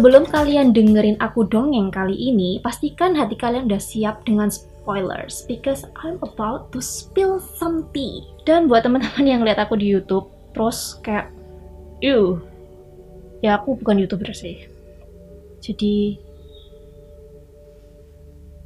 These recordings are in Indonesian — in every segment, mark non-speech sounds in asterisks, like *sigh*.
Sebelum kalian dengerin aku dongeng kali ini, pastikan hati kalian udah siap dengan spoilers because I'm about to spill some tea. Dan buat teman-teman yang lihat aku di YouTube, terus kayak, ew, ya aku bukan youtuber sih. Jadi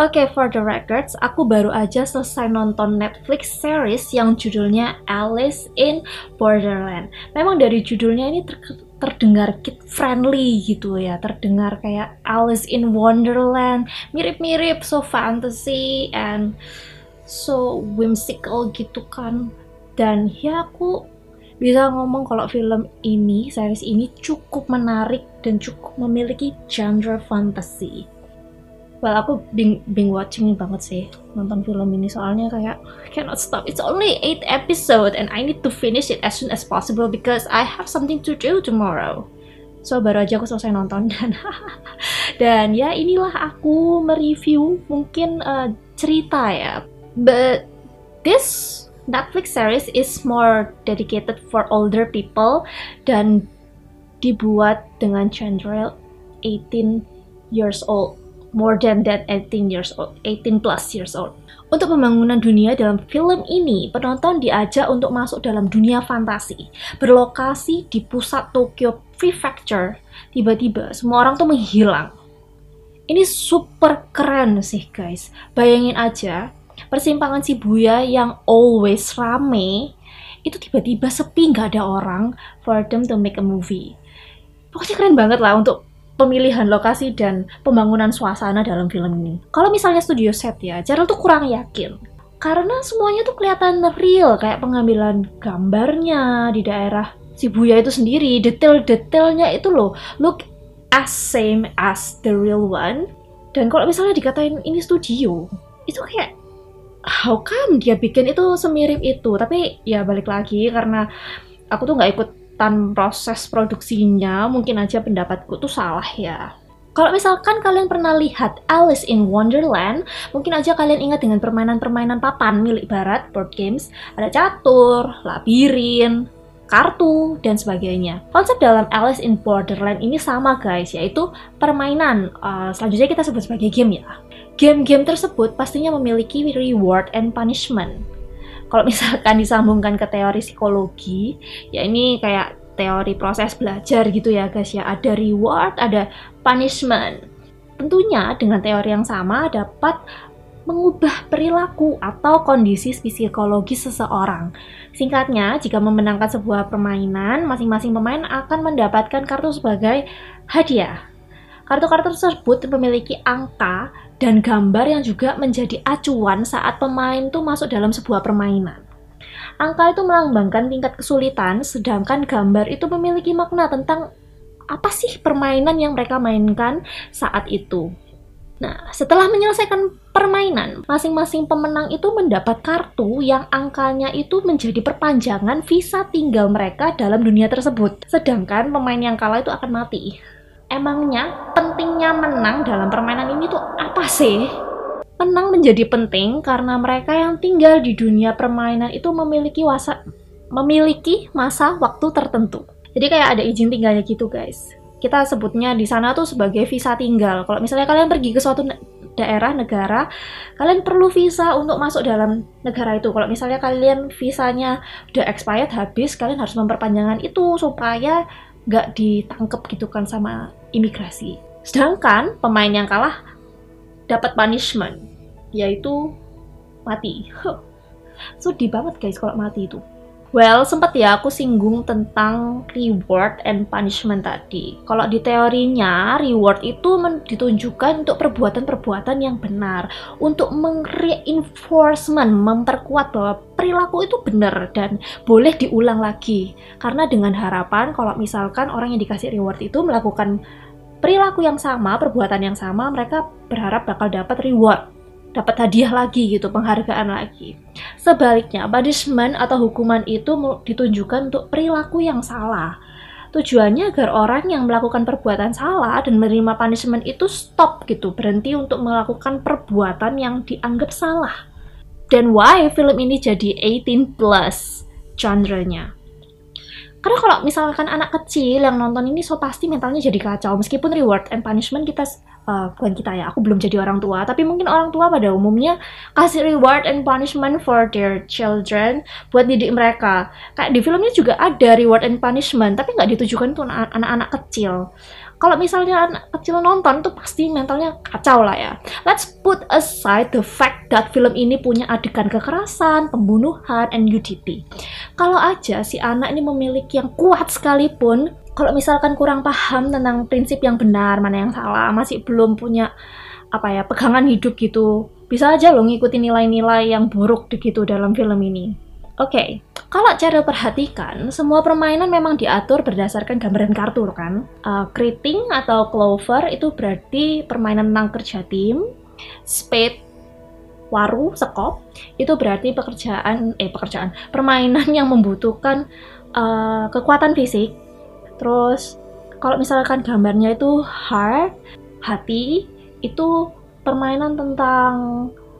Oke, okay, for the records, aku baru aja selesai nonton Netflix series yang judulnya Alice in Borderland. Memang dari judulnya ini ter terdengar kid friendly gitu ya, terdengar kayak Alice in Wonderland, mirip-mirip so fantasy and so whimsical gitu kan. Dan ya aku bisa ngomong kalau film ini, series ini cukup menarik dan cukup memiliki genre fantasy well aku bing bing watching banget sih nonton film ini. Soalnya kayak I cannot stop. It's only 8 episode and I need to finish it as soon as possible because I have something to do tomorrow. So baru aja aku selesai nonton. *laughs* Dan dan ya inilah aku mereview mungkin uh, cerita ya. But this Netflix series is more dedicated for older people dan dibuat dengan genre 18 years old more than that 18 years old, 18 plus years old. Untuk pembangunan dunia dalam film ini, penonton diajak untuk masuk dalam dunia fantasi. Berlokasi di pusat Tokyo Prefecture, tiba-tiba semua orang tuh menghilang. Ini super keren sih guys. Bayangin aja, persimpangan Shibuya yang always rame, itu tiba-tiba sepi nggak ada orang for them to make a movie. Pokoknya keren banget lah untuk pemilihan lokasi dan pembangunan suasana dalam film ini. Kalau misalnya studio set ya, Cheryl tuh kurang yakin. Karena semuanya tuh kelihatan real, kayak pengambilan gambarnya di daerah Shibuya itu sendiri, detail-detailnya itu loh, look as same as the real one. Dan kalau misalnya dikatain ini studio, itu kayak how come dia bikin itu semirip itu? Tapi ya balik lagi karena aku tuh nggak ikut tan proses produksinya, mungkin aja pendapatku tuh salah ya. Kalau misalkan kalian pernah lihat Alice in Wonderland, mungkin aja kalian ingat dengan permainan-permainan papan milik barat, board games, ada catur, labirin, kartu, dan sebagainya. Konsep dalam Alice in Borderland ini sama guys, yaitu permainan. Uh, selanjutnya kita sebut sebagai game ya. Game-game tersebut pastinya memiliki reward and punishment kalau misalkan disambungkan ke teori psikologi, ya ini kayak teori proses belajar gitu ya guys ya. Ada reward, ada punishment. Tentunya dengan teori yang sama dapat mengubah perilaku atau kondisi psikologi seseorang. Singkatnya, jika memenangkan sebuah permainan, masing-masing pemain akan mendapatkan kartu sebagai hadiah. Kartu-kartu tersebut memiliki angka dan gambar yang juga menjadi acuan saat pemain tuh masuk dalam sebuah permainan. Angka itu melambangkan tingkat kesulitan, sedangkan gambar itu memiliki makna tentang apa sih permainan yang mereka mainkan saat itu. Nah, setelah menyelesaikan permainan, masing-masing pemenang itu mendapat kartu yang angkanya itu menjadi perpanjangan visa tinggal mereka dalam dunia tersebut. Sedangkan pemain yang kalah itu akan mati emangnya pentingnya menang dalam permainan ini tuh apa sih? Menang menjadi penting karena mereka yang tinggal di dunia permainan itu memiliki wasa memiliki masa waktu tertentu. Jadi kayak ada izin tinggalnya gitu, guys. Kita sebutnya di sana tuh sebagai visa tinggal. Kalau misalnya kalian pergi ke suatu daerah negara, kalian perlu visa untuk masuk dalam negara itu. Kalau misalnya kalian visanya udah expired habis, kalian harus memperpanjangkan itu supaya nggak ditangkep gitu kan sama imigrasi. Sedangkan pemain yang kalah dapat punishment, yaitu mati. Sedih banget guys kalau mati itu. Well, sempat ya aku singgung tentang reward and punishment tadi. Kalau di teorinya, reward itu ditunjukkan untuk perbuatan-perbuatan yang benar, untuk mengreinforcement, memperkuat bahwa perilaku itu benar dan boleh diulang lagi. Karena dengan harapan kalau misalkan orang yang dikasih reward itu melakukan perilaku yang sama, perbuatan yang sama, mereka berharap bakal dapat reward dapat hadiah lagi gitu, penghargaan lagi. Sebaliknya, punishment atau hukuman itu ditunjukkan untuk perilaku yang salah. Tujuannya agar orang yang melakukan perbuatan salah dan menerima punishment itu stop gitu, berhenti untuk melakukan perbuatan yang dianggap salah. Dan why film ini jadi 18 plus genre-nya? Karena kalau misalkan anak kecil yang nonton ini so pasti mentalnya jadi kacau. Meskipun reward and punishment kita uh, bukan kita ya aku belum jadi orang tua. Tapi mungkin orang tua pada umumnya kasih reward and punishment for their children buat didik mereka. Kayak di filmnya juga ada reward and punishment tapi nggak ditujukan untuk anak-anak kecil kalau misalnya anak kecil nonton tuh pasti mentalnya kacau lah ya. Let's put aside the fact that film ini punya adegan kekerasan, pembunuhan, and nudity. Kalau aja si anak ini memiliki yang kuat sekalipun, kalau misalkan kurang paham tentang prinsip yang benar, mana yang salah, masih belum punya apa ya pegangan hidup gitu, bisa aja loh ngikutin nilai-nilai yang buruk gitu dalam film ini. Oke, okay. Kalau cara perhatikan, semua permainan memang diatur berdasarkan gambaran kartu kan. Uh, kriting atau clover itu berarti permainan tentang kerja tim. Spade, waru, sekop itu berarti pekerjaan eh pekerjaan permainan yang membutuhkan uh, kekuatan fisik. Terus kalau misalkan gambarnya itu heart, hati itu permainan tentang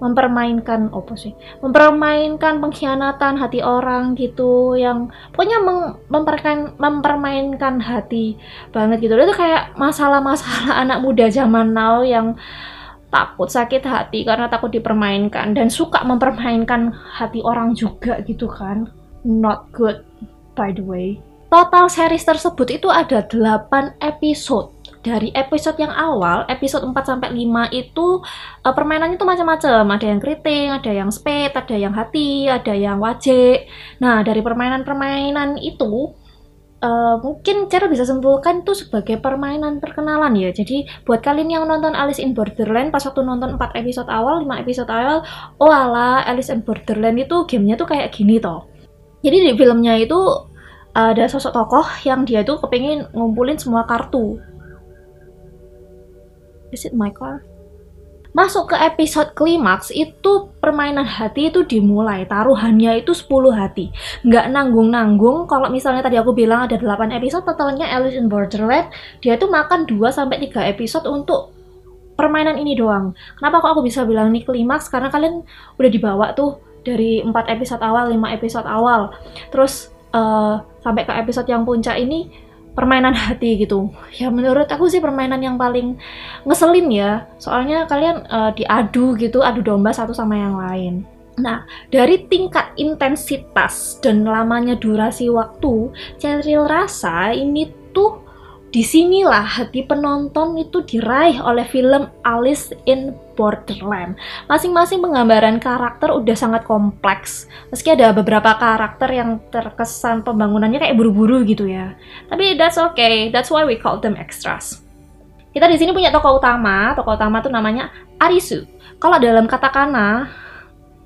mempermainkan apa sih mempermainkan pengkhianatan hati orang gitu yang pokoknya mempermainkan mempermainkan hati banget gitu. Itu kayak masalah-masalah anak muda zaman now yang takut sakit hati karena takut dipermainkan dan suka mempermainkan hati orang juga gitu kan. Not good by the way. Total series tersebut itu ada 8 episode dari episode yang awal, episode 4 sampai 5 itu uh, permainannya itu macam-macam. Ada yang keriting, ada yang spade, ada yang hati, ada yang wajik. Nah, dari permainan-permainan itu uh, mungkin cara bisa simpulkan itu sebagai permainan perkenalan ya. Jadi buat kalian yang nonton Alice in Borderland pas waktu nonton 4 episode awal, 5 episode awal, oh ala Alice in Borderland itu gamenya tuh kayak gini toh. Jadi di filmnya itu ada sosok tokoh yang dia tuh kepingin ngumpulin semua kartu Is it my car? Masuk ke episode klimaks itu permainan hati itu dimulai. Taruhannya itu 10 hati. Nggak nanggung-nanggung. Kalau misalnya tadi aku bilang ada 8 episode totalnya Alice in Borderland dia tuh makan 2 sampai 3 episode untuk permainan ini doang. Kenapa kok aku bisa bilang ini klimaks? Karena kalian udah dibawa tuh dari 4 episode awal 5 episode awal. Terus uh, sampai ke episode yang puncak ini permainan hati gitu. Ya menurut aku sih permainan yang paling ngeselin ya. Soalnya kalian uh, diadu gitu adu domba satu sama yang lain. Nah, dari tingkat intensitas dan lamanya durasi waktu, Cheryl rasa ini tuh di sinilah hati penonton itu diraih oleh film Alice in Borderland. Masing-masing penggambaran karakter udah sangat kompleks. Meski ada beberapa karakter yang terkesan pembangunannya kayak buru-buru gitu ya. Tapi that's okay. That's why we call them extras. Kita di sini punya tokoh utama. Tokoh utama tuh namanya Arisu. Kalau dalam katakana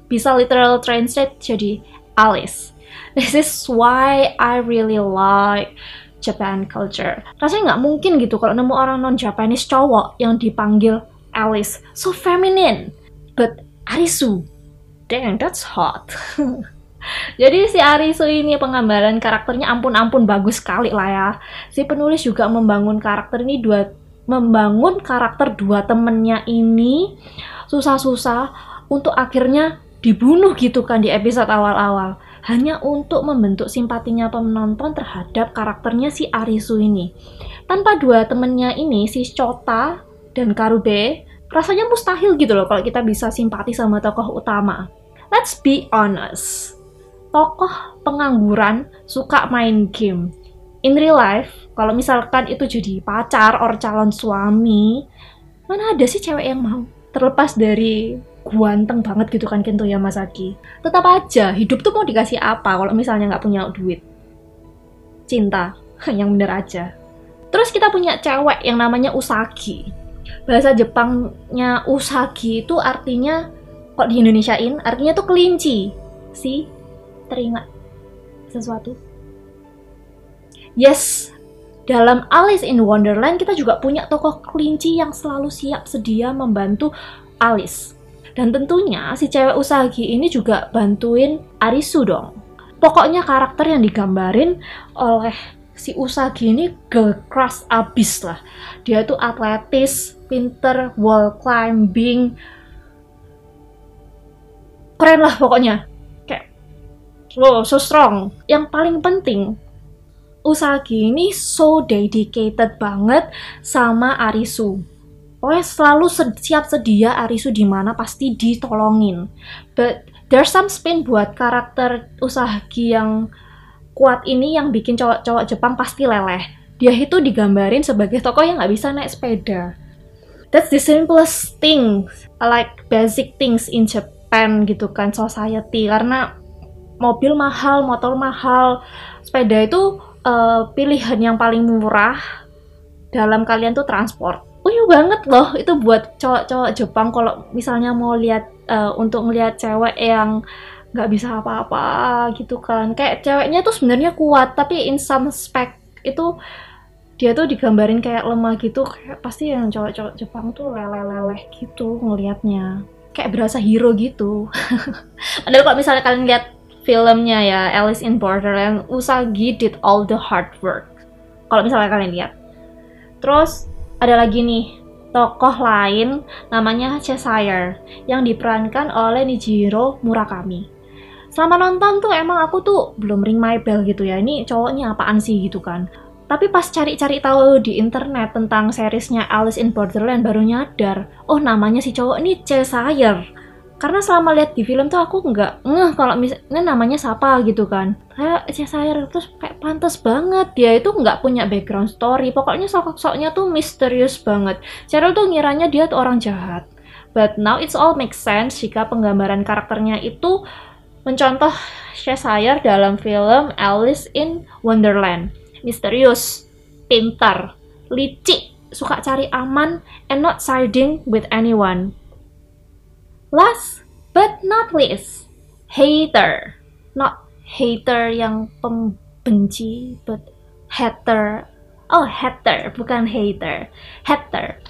bisa literal translate jadi Alice. This is why I really like Japan culture. Rasanya nggak mungkin gitu kalau nemu orang non Japanese cowok yang dipanggil Alice, so feminine. But Arisu, dang that's hot. *laughs* Jadi si Arisu ini penggambaran karakternya ampun-ampun bagus sekali lah ya. Si penulis juga membangun karakter ini dua membangun karakter dua temennya ini susah-susah untuk akhirnya dibunuh gitu kan di episode awal-awal hanya untuk membentuk simpatinya penonton terhadap karakternya si Arisu ini. Tanpa dua temennya ini, si Chota dan Karube, rasanya mustahil gitu loh kalau kita bisa simpati sama tokoh utama. Let's be honest, tokoh pengangguran suka main game. In real life, kalau misalkan itu jadi pacar or calon suami, mana ada sih cewek yang mau? Terlepas dari guanteng banget gitu kan Kento Yamasaki. Tetap aja hidup tuh mau dikasih apa kalau misalnya nggak punya duit. Cinta, *laughs* yang bener aja. Terus kita punya cewek yang namanya Usagi. Bahasa Jepangnya Usagi itu artinya kok di Indonesiain artinya tuh kelinci. Si teringat sesuatu. Yes, dalam Alice in Wonderland kita juga punya tokoh kelinci yang selalu siap sedia membantu Alice. Dan tentunya si cewek Usagi ini juga bantuin Arisu dong. Pokoknya karakter yang digambarin oleh si Usagi ini girl crush abis lah. Dia tuh atletis, pinter, wall climbing. Keren lah pokoknya. Kayak, wow, so strong. Yang paling penting, Usagi ini so dedicated banget sama Arisu. Pokoknya selalu siap sedia Arisu di mana pasti ditolongin. But there's some spin buat karakter Usagi yang kuat ini yang bikin cowok-cowok Jepang pasti leleh. Dia itu digambarin sebagai tokoh yang nggak bisa naik sepeda. That's the simplest thing, like basic things in Japan gitu kan, society. Karena mobil mahal, motor mahal, sepeda itu uh, pilihan yang paling murah dalam kalian tuh transport. Unyu banget loh itu buat cowok-cowok Jepang kalau misalnya mau lihat uh, untuk ngelihat cewek yang nggak bisa apa-apa gitu kan. Kayak ceweknya tuh sebenarnya kuat tapi in some spec itu dia tuh digambarin kayak lemah gitu kayak pasti yang cowok-cowok Jepang tuh leleh-leleh gitu ngelihatnya. Kayak berasa hero gitu. *laughs* Padahal kalau misalnya kalian lihat filmnya ya Alice in Borderland Usagi did all the hard work. Kalau misalnya kalian lihat. Terus ada lagi nih tokoh lain namanya Cheshire yang diperankan oleh Nijiro Murakami. Selama nonton tuh emang aku tuh belum ring my bell gitu ya ini cowoknya apaan sih gitu kan. Tapi pas cari-cari tahu di internet tentang seriesnya Alice in Borderland baru nyadar, oh namanya si cowok ini Cheshire karena selama lihat di film tuh aku nggak ngeh kalau misalnya namanya siapa gitu kan. Kayak Cesare terus kayak pantas banget. Dia itu nggak punya background story. Pokoknya sosok-sosoknya tuh misterius banget. Cheryl tuh ngiranya dia tuh orang jahat. But now it's all make sense jika penggambaran karakternya itu mencontoh Cheshire dalam film Alice in Wonderland. Misterius pintar licik suka cari aman and not siding with anyone Last but not least, hater. Not hater yang pembenci, but hater. Oh, hater, bukan hater. Hater.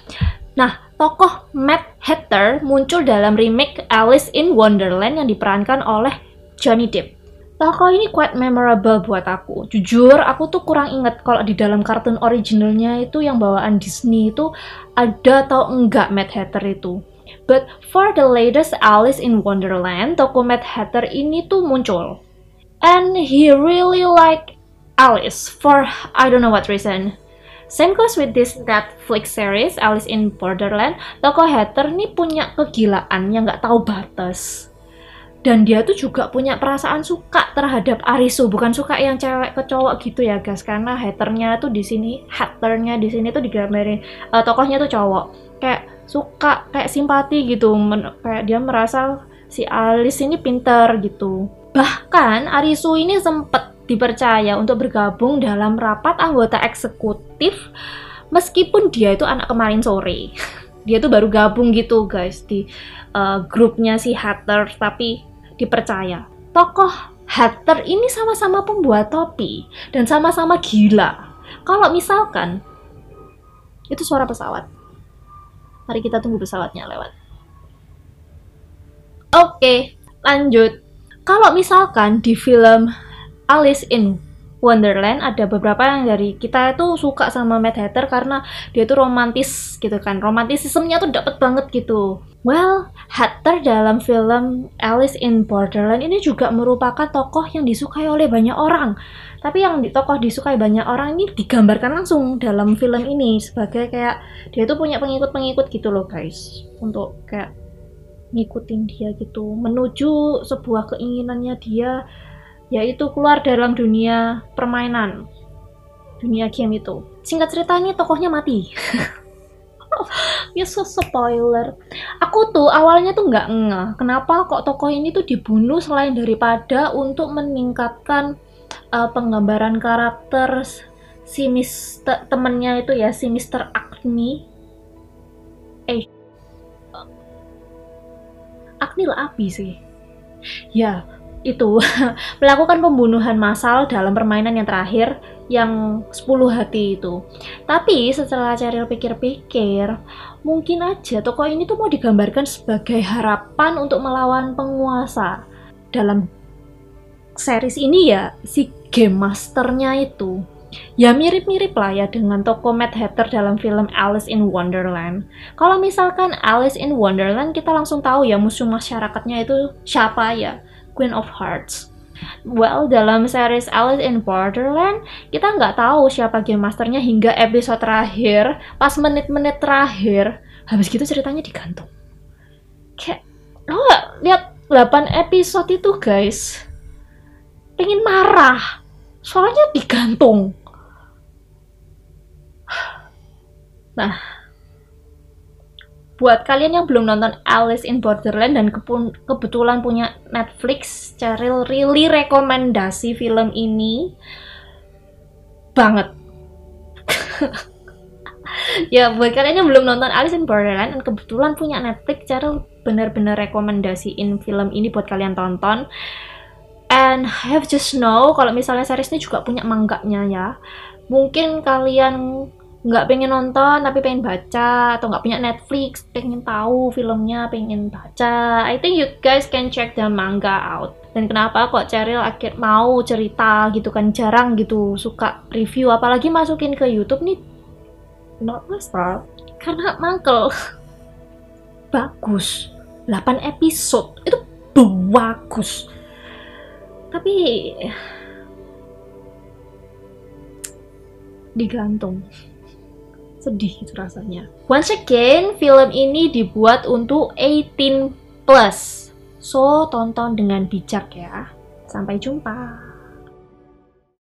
Nah, tokoh Matt Hatter muncul dalam remake Alice in Wonderland yang diperankan oleh Johnny Depp. Tokoh ini quite memorable buat aku. Jujur, aku tuh kurang inget kalau di dalam kartun originalnya itu yang bawaan Disney itu ada atau enggak Matt Hatter itu. But for the latest Alice in Wonderland, toko Mad Hatter ini tuh muncul. And he really like Alice for I don't know what reason. Same goes with this Netflix series Alice in Borderland. Toko Hatter ini punya kegilaan yang nggak tahu batas. Dan dia tuh juga punya perasaan suka terhadap Arisu, bukan suka yang cewek ke cowok gitu ya guys. Karena haternya tuh di sini, hatternya di sini tuh digambarin uh, tokohnya tuh cowok. Kayak suka kayak simpati gitu. Men kayak dia merasa si Alice ini pinter gitu. Bahkan Arisu ini sempat dipercaya untuk bergabung dalam rapat anggota eksekutif meskipun dia itu anak kemarin sore. *laughs* Dia tuh baru gabung gitu guys di uh, grupnya si Hatter tapi dipercaya. Tokoh Hatter ini sama-sama pembuat topi dan sama-sama gila. Kalau misalkan itu suara pesawat Mari kita tunggu pesawatnya lewat. Oke, lanjut. Kalau misalkan di film Alice in Wonderland ada beberapa yang dari kita itu suka sama Mad Hatter karena dia tuh romantis gitu kan. Romantisismenya tuh dapet banget gitu. Well, Hatter dalam film Alice in Borderland ini juga merupakan tokoh yang disukai oleh banyak orang. Tapi yang di tokoh disukai banyak orang ini digambarkan langsung dalam film ini sebagai kayak dia tuh punya pengikut-pengikut gitu loh guys. Untuk kayak ngikutin dia gitu, menuju sebuah keinginannya dia yaitu keluar dalam dunia permainan dunia game itu. Singkat cerita ini tokohnya mati. *laughs* Ya so spoiler. Aku tuh awalnya tuh nggak ngeh kenapa kok tokoh ini tuh dibunuh selain daripada untuk meningkatkan uh, penggambaran karakter si Mister temennya itu ya si Mister Agni eh Agni lah api sih ya itu *laughs* melakukan pembunuhan massal dalam permainan yang terakhir yang 10 hati itu. Tapi setelah Cheryl pikir-pikir, mungkin aja toko ini tuh mau digambarkan sebagai harapan untuk melawan penguasa. Dalam series ini ya, si game masternya itu ya mirip-mirip lah ya dengan toko Mad Hatter dalam film Alice in Wonderland. Kalau misalkan Alice in Wonderland kita langsung tahu ya musuh masyarakatnya itu siapa ya Queen of Hearts. Well, dalam series Alice in Borderland, kita nggak tahu siapa game masternya hingga episode terakhir, pas menit-menit terakhir, habis gitu ceritanya digantung. Kayak, lo lihat 8 episode itu guys, pengen marah, soalnya digantung. Nah, buat kalian yang belum nonton Alice in Borderland dan kebetulan punya Netflix, Cheryl really rekomendasi film ini banget. *laughs* ya buat kalian yang belum nonton Alice in Borderland dan kebetulan punya Netflix, Cheryl benar-benar rekomendasiin film ini buat kalian tonton. And have just know kalau misalnya series ini juga punya mangganya ya. Mungkin kalian nggak pengen nonton tapi pengen baca atau nggak punya Netflix pengen tahu filmnya pengen baca. I think you guys can check the manga out. Dan kenapa kok Cheryl akhir mau cerita gitu kan jarang gitu suka review. Apalagi masukin ke YouTube nih not masalah karena mangkel. *laughs* Bagus. 8 episode. Itu bagus tapi digantung sedih gitu rasanya. Once again, film ini dibuat untuk 18 plus. So, tonton dengan bijak ya. Sampai jumpa.